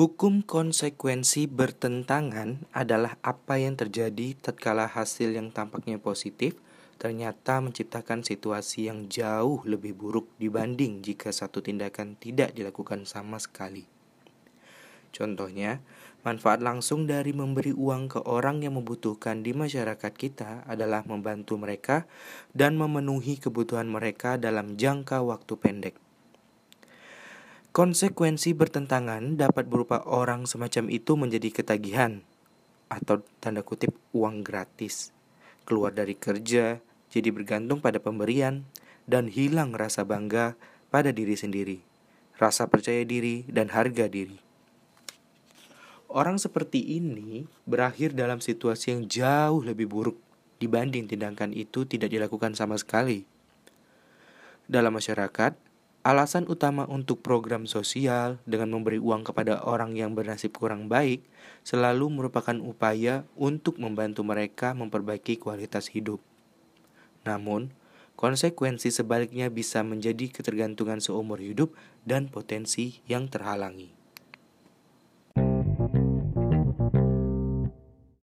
Hukum konsekuensi bertentangan adalah apa yang terjadi tatkala hasil yang tampaknya positif ternyata menciptakan situasi yang jauh lebih buruk dibanding jika satu tindakan tidak dilakukan sama sekali. Contohnya, manfaat langsung dari memberi uang ke orang yang membutuhkan di masyarakat kita adalah membantu mereka dan memenuhi kebutuhan mereka dalam jangka waktu pendek. Konsekuensi bertentangan dapat berupa orang semacam itu menjadi ketagihan atau tanda kutip uang gratis, keluar dari kerja, jadi bergantung pada pemberian, dan hilang rasa bangga pada diri sendiri, rasa percaya diri, dan harga diri. Orang seperti ini berakhir dalam situasi yang jauh lebih buruk dibanding tindakan itu tidak dilakukan sama sekali. Dalam masyarakat, alasan utama untuk program sosial dengan memberi uang kepada orang yang bernasib kurang baik selalu merupakan upaya untuk membantu mereka memperbaiki kualitas hidup. Namun, konsekuensi sebaliknya bisa menjadi ketergantungan seumur hidup dan potensi yang terhalangi.